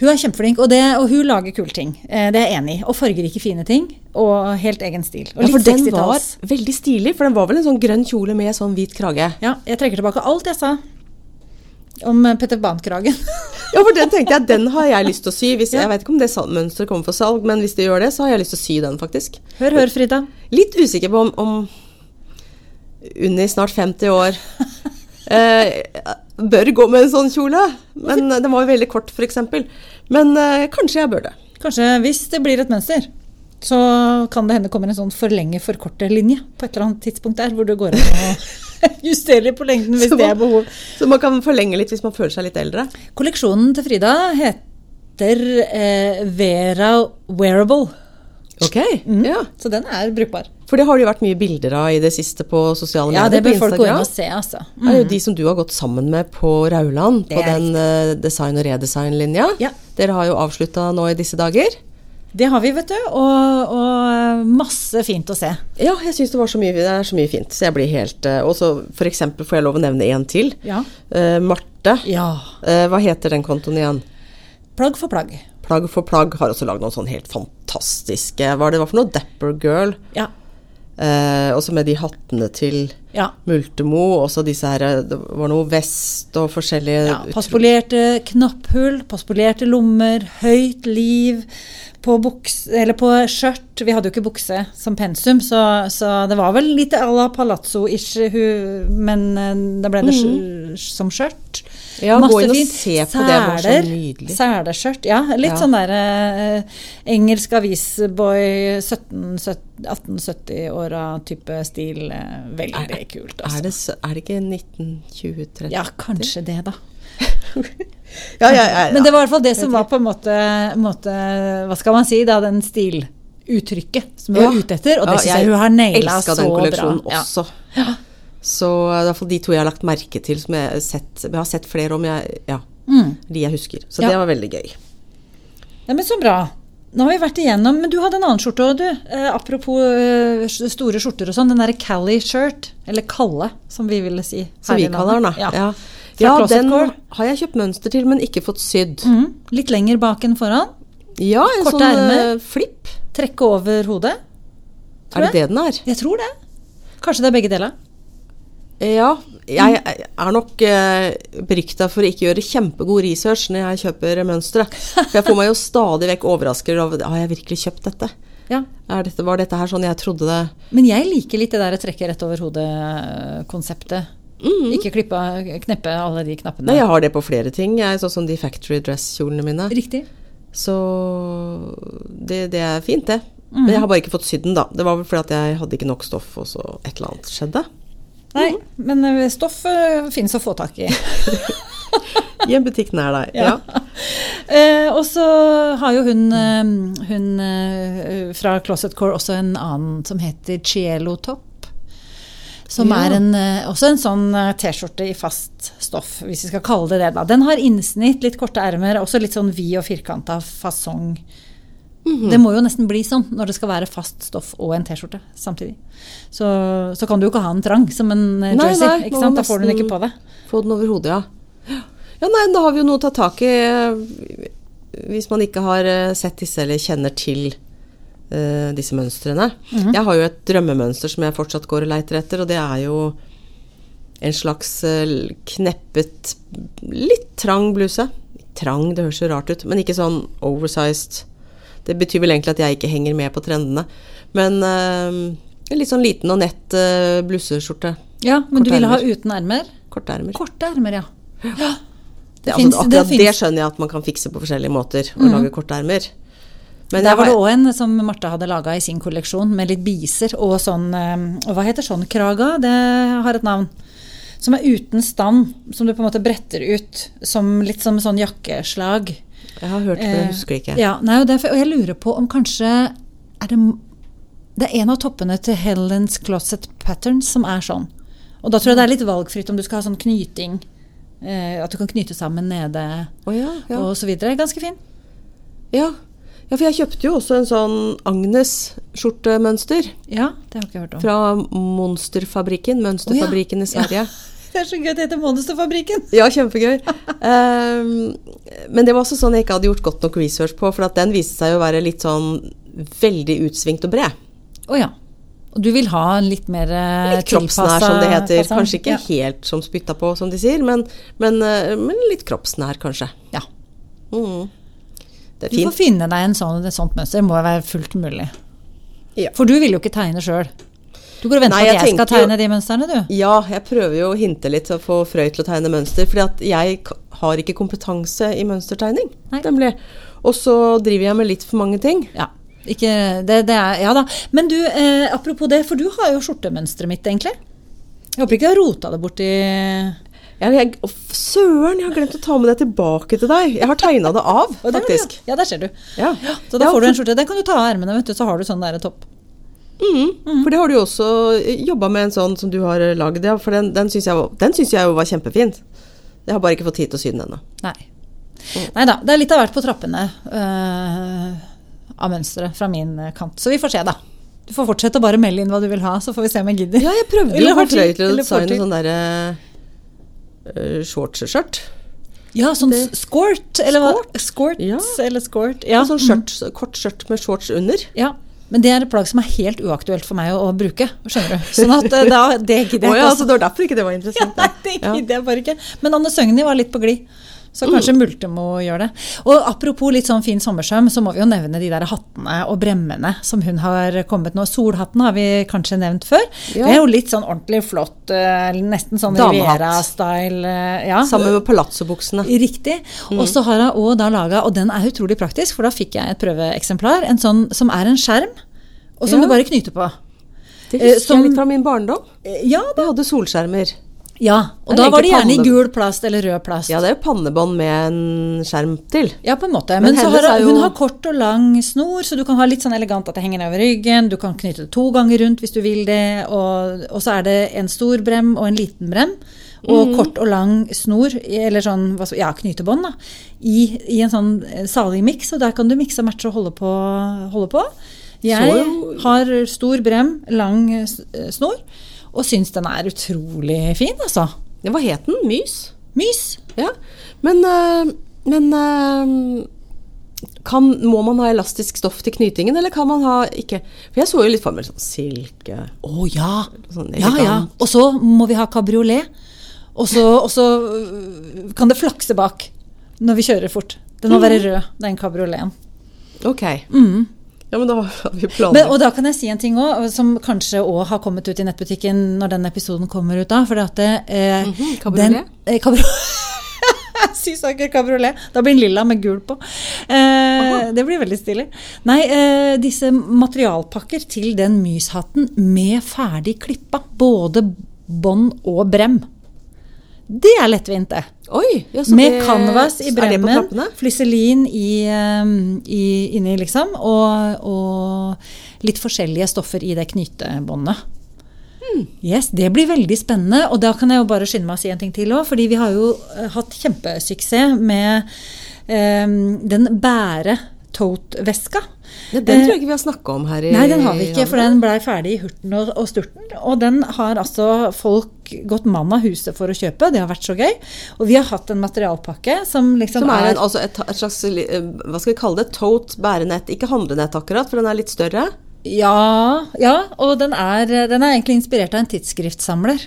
Hun er kjempeflink, og, det, og hun lager kule ting. Eh, Det er jeg enig i. Og fargerike, fine ting. Og helt egen stil. Og Ja, for den var veldig stilig, for den var vel en sånn grønn kjole med sånn hvit krage. Ja, jeg trekker tilbake alt jeg sa om Petter Peter Pan-kragen. Ja, for den tenkte jeg, den har jeg lyst til å sy. Hvis, [LAUGHS] Ja. Jeg vet ikke om det mønsteret kommer for salg, men hvis det gjør det, så har jeg lyst til å sy den, faktisk. Hør, hør, Frida. Litt usikker på om, om Unni, snart 50 år, eh, bør gå med en sånn kjole. Men den var jo veldig kort, f.eks. Men eh, kanskje jeg bør det. Kanskje hvis det blir et mønster, så kan det hende kommer en sånn forlenge-forkorte-linje på et eller annet tidspunkt der, hvor det går an å [LAUGHS] justere litt på lengden hvis man, det er behov. Så man kan forlenge litt hvis man føler seg litt eldre. Kolleksjonen til Frida heter eh, Vera Wearable, Ok, ja. så den er brukbar. For det har det jo vært mye bilder av i det siste på sosiale Ja, det bør folk gå inn og se, altså. Det er jo de som du har gått sammen med på Rauland, på den uh, design- og redesign-linja. Ja. Dere har jo avslutta nå i disse dager. Det har vi, vet du, og, og masse fint å se. Ja, jeg syns det, var så mye- det er så mye fint. Så jeg blir helt eh, Og så eksempel får jeg lov å nevne en til. Ja. Uh, Marte. ja. Uh, hva heter den kontoen igjen? Plagg for plagg. Plagg for plagg har også lagd noen sånn helt fantastiske Hva er det var for noe? Dapper Girl. Ja. Eh, også med de hattene til Ja. Multemo. Også disse her eh, Det var noe vest og forskjellige Ja, Paspolerte knapphull, paspolerte lommer, høyt liv på, buks, eller på skjørt. Vi hadde jo ikke bukse som pensum, så, så det var vel litt à la palazzo-ish, men eh, da ble det sk- som skjørt. Mhm. Masse gå inn og fint. se på det, det var så nydelig. Seleskjørt, ja. Litt Ja. sånn der eh, engelsk avisboy 1870-åra-type stil. eh, Veldig kult, altså. Er det, er det ikke 1920-30? Ja, kanskje det, da. [LAUGHS] ja, ja, ja, Men det var i hvert fall det som var på en måte, måte Hva skal man si, da, den stiluttrykket som vi var ute etter. Og det Ja, syns jeg hun har naila så den bra. også. Ja. Så det er i hvert fall de to jeg har lagt merke til, som jeg har sett, jeg har sett flere om, jeg, ja, Mm. de jeg husker. Så Ja. det var veldig gøy. ja, men så bra. Nå har vi vært igjennom Men du hadde en annen skjorte òg, du. Eh, apropos eh, store skjorter og sånn. Den derre Cali shirt, eller Kalle, som vi ville si. Som vi kaller den, da. Ja. Ja, ja den har jeg kjøpt mønster til, men ikke fått sydd. Mhm. Litt lenger bak enn foran. Ja, en Korte sånn ermer. eh, flipp. Trekke over hodet. Er det det den er? Jeg tror det. Kanskje det er begge deler. Ja, jeg er nok eh, berykta for å ikke gjøre kjempegod research når jeg kjøper mønstre. For jeg får meg jo stadig vekk overrasket over Har jeg virkelig kjøpt dette? Ja. Er dette? Var dette her sånn jeg trodde det Men jeg liker litt det der trekke rett over hodet-konseptet. Ikke klippe, kneppe alle de knappene. Nei, jeg har det på flere ting. Jeg, sånn som de factory dress-kjolene mine. Riktig. Så det, det er fint, det. Men jeg har bare ikke fått sydd den, da. Det var vel fordi at jeg hadde ikke nok stoff, og så et eller annet skjedde. Nei, men eh, stoff uh, finnes å få tak i. [LAUGHS] I en butikk nær deg. Ja. Ja. [LAUGHS] Eh, og så har jo hun, eh, hun eh, fra Closet Core også en annen som heter Cielo Top. Som Ja. er en, eh, også en sånn eh, T-skjorte i fast stoff, hvis vi skal kalle det det. da. Den har innsnitt, litt korte ermer, også litt sånn vid og firkanta fasong. Det må jo nesten bli sånn når det skal være fast stoff og en T-skjorte samtidig. Så, så kan du jo ikke ha den trang som en eh, Nei, jersey. nei, ikke sant? Da får du den ikke på det. Få den over hodet, ja. Ja, nei, da har vi jo noe å ta tak i eh, hvis man ikke har eh, sett disse eller kjenner til uh, disse mønstrene. Jeg har jo et drømmemønster som jeg fortsatt går og leiter etter, og det er jo en slags eh, kneppet, litt trang bluse. Trang, det høres jo rart ut, men ikke sånn oversized. Det betyr vel egentlig at jeg ikke henger med på trendene. Men eh, en litt sånn liten og nett uh, blusseskjorte. Ja, men du ville ha uten ermer? Korte ermer. Korte ermer, ja. ja. Det, Det altså, finnes- det det, skjønner jeg at man kan fikse på forskjellige måter. Å lage kortermer. Men Der var det òg en som Marte hadde laga i sin kolleksjon, med litt biser og sånn eh, og Hva heter sånn kraga? Det har et navn. Som er uten stand, som du på en måte bretter ut som litt som sånn jakkeslag. Jeg har hørt det, men Eh, jeg husker ikke. Ja, nei, og, derfor, og jeg lurer på om kanskje er det, det er en av toppene til Helen's Closet Patterns som er sånn. Og da tror jeg det er litt valgfritt om du skal ha sånn knyting. Eh, at du kan knyte sammen nede oh, ja, ja. og så videre. Ganske fin. ja. Ja, for jeg kjøpte jo også en sånn Agnes-skjortemønster Ja, det har ikke jeg hørt om. fra Monsterfabrikken, Mønsterfabrikken i Sverige. Det er så gøy at det heter Monsterfabrikken. [LAUGHS] Ja, kjempegøy. Um, men det var også sånn jeg ikke hadde gjort godt nok research på, for at den viste seg å være litt sånn veldig utsvingt og bred. Å ja. Og du vil ha litt mer eh, Litt kroppsnær, som det heter. tilpasset- Kanskje ikke Ja. helt som spytta på, som de sier, men, men, eh, men litt kroppsnær, kanskje. ja. Mm. Det er Du får finne deg en sånn, et sånt mønster. Det må være fullt mulig. Ja. For du vil jo ikke tegne sjøl. Du går og venter på at jeg jeg skal tegne de mønstrene, du. Ja, jeg prøver jo å hinte litt til å få Frøy til å tegne mønster, fordi at jeg har ikke kompetanse i mønstertegning. Nemlig. Og så driver jeg med litt for mange ting. Ja. Ikke, det, det er, ja da. Men du, eh, apropos det, for du har jo skjortemønsteret mitt, egentlig. Jeg håper ikke du har rota det borti i Jeg, jeg, å, søren, jeg har glemt å ta med det tilbake til deg. Jeg har tegna det av, faktisk. Ja, der ser du. Ja. Så da får du en skjorte. Den kan du ta av ermene, vet du, så har du sånn der topp. Mm, For det har du jo også jobba med en sånn som du har lagd, ja. For den, den syns jeg, jo var kjempefin. Jeg har bare ikke fått tid til å sy den ennå. Nei. Nei da. Det er litt av hvert på trappene uh, av mønsteret fra min eh, kant. Så vi får se, da. Du får fortsette å bare melde inn hva du vil ha, så får vi se om jeg gidder. Ja, jeg prøvde jo Frøy til å designe sånn derre uh, shortsskjørt. Ja, sånn Det- skort, eller hva? Skort, Ja. eller skort. Ja. Sånn skjørt, kort skjørt med shorts under. ja. Men det er et plagg som er helt uaktuelt for meg å, å bruke. Skjønner du? Sånn at eh, da, det gidder jeg ikke. Oh, ja, altså, så det var derfor ikke det var [LAUGHS] Ja, interessant. nei, det Ja. gidder jeg bare ikke. Men Anne Søgni var litt på glid. Så Mm. kanskje Multemo gjør det. Og apropos litt sånn fin sommersøm, så må vi jo nevne de der hattene og bremmene som hun har kommet nå. Solhatten har vi kanskje nevnt før. Ja. Det er jo litt sånn ordentlig flott, eh, nesten sånn. Riviera-style. eh, Ja. Sammen med palazzobuksene. Riktig. Mm. Og så har hun også da laga, og den er utrolig praktisk, for da fikk jeg et prøveeksemplar, en sånn som er en skjerm, og som Ja. du bare knyter på. Det Eh, husker som- jeg litt fra min barndom. Ja, Ja, Jeg hadde solskjermer. Ja. og da var det gjerne i gul plast eller rød plast. Ja, det er jo pannebånd med en skjerm til. Ja, på en måte. Men Men, så har hun, jo- har kort og lang snor, så du kan ha litt sånn elegant at det henger ned over ryggen. Du kan knytte det to ganger rundt hvis du vil det. Og, og så er det en stor brem og en liten brem. Og mm. kort og lang snor, eller sånn ja, knytebånd, da. I, I en sånn eh, salig miks, og der kan du mikse og matche og holde på. Holde på. Jeg har stor brem, lang eh, eh, snor, og syns den er utrolig fin, altså. Hva het den? Mys? Mys. Ja. Men, øh, men øh, kan, må man ha elastisk stoff til knytingen, eller kan man ha ikke For jeg så jo litt for meg sånn silke Å ja. Sånn ja, ja. Og så må vi ha kabriolet. Og så, øh, kan det flakse bak når vi kjører fort. Den må være rød, den kabrioleten. Ok. Mm. Ja, men da hadde vi Men, planer. og da kan jeg si en ting òg, som kanskje òg har kommet ut i nettbutikken når den episoden kommer ut da. For at det, eh, Mhm, kabriolet? den- eh, kabri [LAUGHS] Sysaker kabriolet. Da blir den lilla med gul på. Eh, det blir veldig stilig. Nei, eh, disse materialpakker til den myshatten med ferdig klippa. Både bånd og brem. Det er lettvint, det. Oi! Ja, Med det- canvas i bremmen, flyselin i, um, i, inni, liksom, og, og litt forskjellige stoffer i det knytebåndet. Hmm. Yes, Det blir veldig spennende, og da kan jeg jo bare skynde meg å si en ting til òg. Fordi vi har jo eh, hatt kjempesuksess med um, den bære-tote-veska. Ja, den tror jeg ikke vi har snakka om her i Nei, den har vi ikke, for den blei ferdig i hurten og, og sturten. Og den har altså folk gått mann av huset for å kjøpe. Det har vært så gøy. Og vi har hatt en materialpakke som liksom Som er en, altså et, et slags eh, hva skal vi kalle det, tote bærenett. Ikke handlenett akkurat, for den er litt større. Ja, ja og den er, den er egentlig inspirert av en tidsskriftsamler.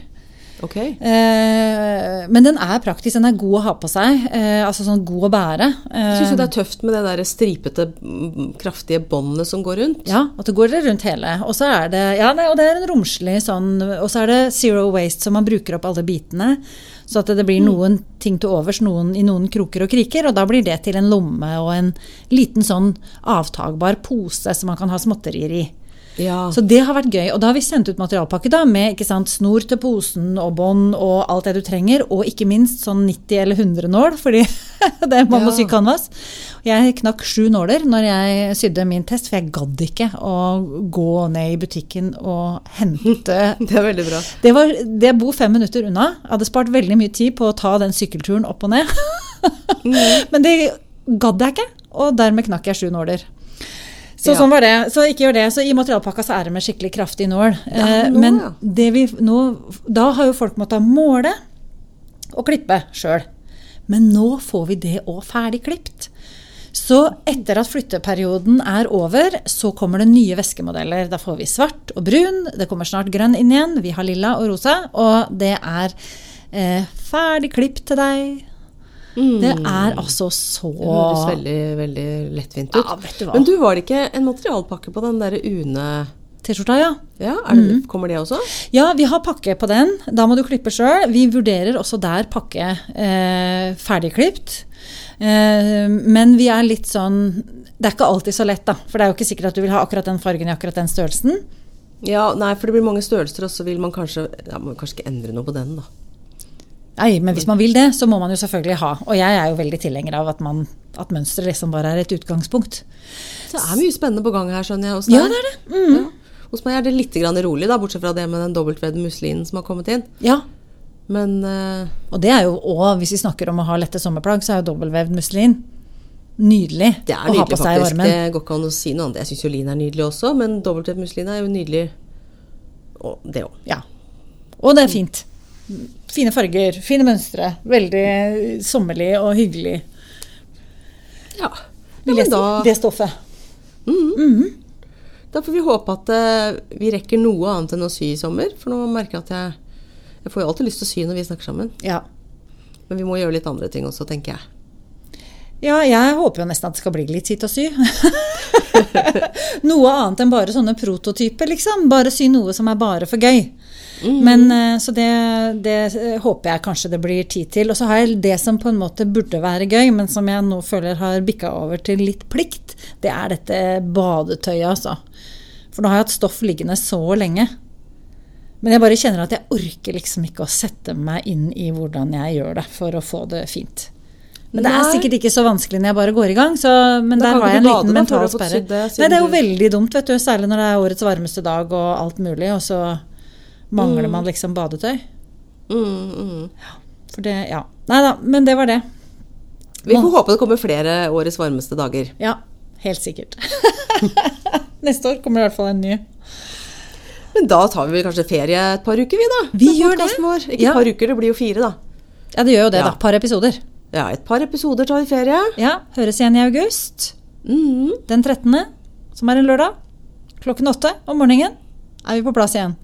Ok. Eh, men den er praktisk, den er god å ha på seg. Eh, altså sånn god å bære. Eh, syns du det er tøft med det der stripete, mm, kraftige båndet som går rundt. ja, at det går rundt hele. Og så er det ja, nei, og det er en romslig sånn Og så er det zero waste, så man bruker opp alle bitene. Så at det blir noen ting til overs noen, i noen kroker og kriker. Og da blir det til en lomme og en liten sånn avtagbar pose som man kan ha småtterier i. Ja. Så det har vært gøy. Og da har vi sendt ut materialpakke da, med ikke sant, snor til posen og bånd og alt det du trenger. Og ikke minst sånn 90 eller 100 nål, fordi [LAUGHS] det er man må sy canvas. Jeg knakk sju nåler når jeg sydde min test, for jeg gadd ikke å gå ned i butikken og hente [LAUGHS] det er veldig bra. det, var, det bor fem minutter unna. Jeg hadde spart veldig mye tid på å ta den sykkelturen opp og ned. [LAUGHS] Men det gadd jeg ikke, og dermed knakk jeg sju nåler. Så Ja. sånn var det. Så ikke gjør det. Så i materialpakka så er det med skikkelig kraftig nål. Ja, Eh, nå, Men det vi nå Da har jo folk måttet måle og klippe sjøl. Men nå får vi det òg ferdig klipt. Så etter at flytteperioden er over, så kommer det nye væskemodeller. Da får vi svart og brun, det kommer snart grønn inn igjen, vi har lilla og rosa, og det er eh, ferdig klipp til deg. Det er altså så Det høres veldig, veldig lettvint ut. Ja, vet du hva. Men du, var det ikke en materialpakke på den derre UNE T-skjorta, ja. Ja, det, kommer det også? Ja, vi har pakke på den. Da må du klippe sjøl. Vi vurderer også der pakke eh, ferdigklipt. Eh, men vi er litt sånn Det er ikke alltid så lett, da. For det er jo ikke sikkert at du vil ha akkurat den fargen i akkurat den størrelsen. Ja, nei, for det blir mange størrelser, og så vil man kanskje ja, man kanskje ikke endre noe på den, da. Nei, men hvis man vil det, så må man jo selvfølgelig ha. Og jeg er jo veldig tilhenger av at, man, at mønsteret liksom bare er et utgangspunkt. Det er mye spennende på gang her, skjønner jeg. hos Ja, det er det. Mm. Ja. Hos meg er det litt grann rolig, da, bortsett fra det med den dobbeltvevde muslinen som har kommet inn. Ja. Men uh... Og det er jo òg, hvis vi snakker om å ha lette sommerplagg, så er jo dobbeltvevd muslin nydelig det er å ha nydelig, på seg i faktisk. varmen. Det går ikke an å si noe annet. Jeg syns jo lin er nydelig også, men dobbeltvevd muslin er jo nydelig. Og det òg. Ja. Og det er fint. Fine farger, fine mønstre. Veldig sommerlig og hyggelig. Ja. Ja men da. Det stoffet. da får vi håpe at uh, vi rekker noe annet enn å sy i sommer. For nå merker jeg at jeg Jeg får jo alltid lyst til å sy når vi snakker sammen. Ja. Men vi må gjøre litt andre ting også, tenker jeg. ja, jeg håper jo nesten at det skal bli litt sitt å sy. [LAUGHS] noe annet enn bare sånne prototyper, liksom. Bare sy noe som er bare for gøy. Men eh, Så det, det eh, håper jeg kanskje det blir tid til. Og så har jeg det som på en måte burde være gøy, men som jeg nå føler har bikka over til litt plikt. Det er dette badetøyet, altså. For nå har jeg hatt stoff liggende så lenge. Men jeg bare kjenner at jeg orker liksom ikke å sette meg inn i hvordan jeg gjør det for å få det fint. Men det er sikkert ikke så vanskelig når jeg bare går i gang. Så, men Da der har jeg en liten mental sperre. det, Nei, det er jo veldig dumt, vet du. Særlig når det er årets varmeste dag og alt mulig, og så mangler man liksom badetøy. Mm, mm. For det, ja. Nei da, men det var det. Vi får håpe det kommer flere årets varmeste dager. Ja, helt sikkert. [LAUGHS] Neste år kommer det i hvert fall en ny. Men da tar vi vel kanskje ferie et par uker, vi da? Vi gjør det. Vår. Ikke Ja. et par uker, det blir jo fire, da. Ja, det gjør jo det, Ja. da. Par episoder. Ja, et par episoder tar vi ferie. Ja, høres igjen i august. Mm. Den 13., som er en lørdag, klokken åtte om morgenen, er vi på plass igjen.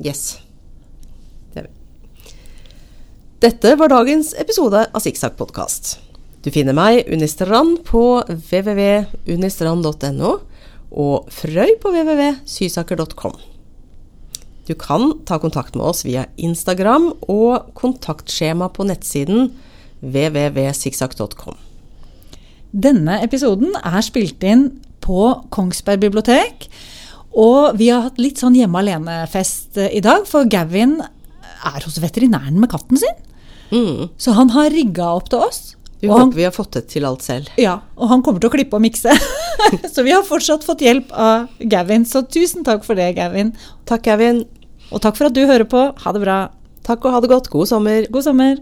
Yes. Det er vi. Dette var dagens episode av Sikksakk podkast. Du finner meg, Unni Strand, på www.unistrand.no og Frøy på www.sysaker.com. Du kan ta kontakt med oss via Instagram og kontaktskjema på nettsiden www.sikksakk.com. Denne episoden er spilt inn på Kongsberg bibliotek. Og vi har hatt litt sånn hjemme alene-fest eh, i dag, for Gavin er hos veterinæren med katten sin. Mm. Så han har rigga opp til oss. Vi håper han, vi har fått det til alt selv. ja, og han kommer til å klippe og mikse. [LAUGHS] så vi har fortsatt fått hjelp av Gavin. Så tusen takk for det, Gavin. Takk, Gavin. Og takk for at du hører på. Ha det bra. Takk og ha det godt. God sommer. God sommer.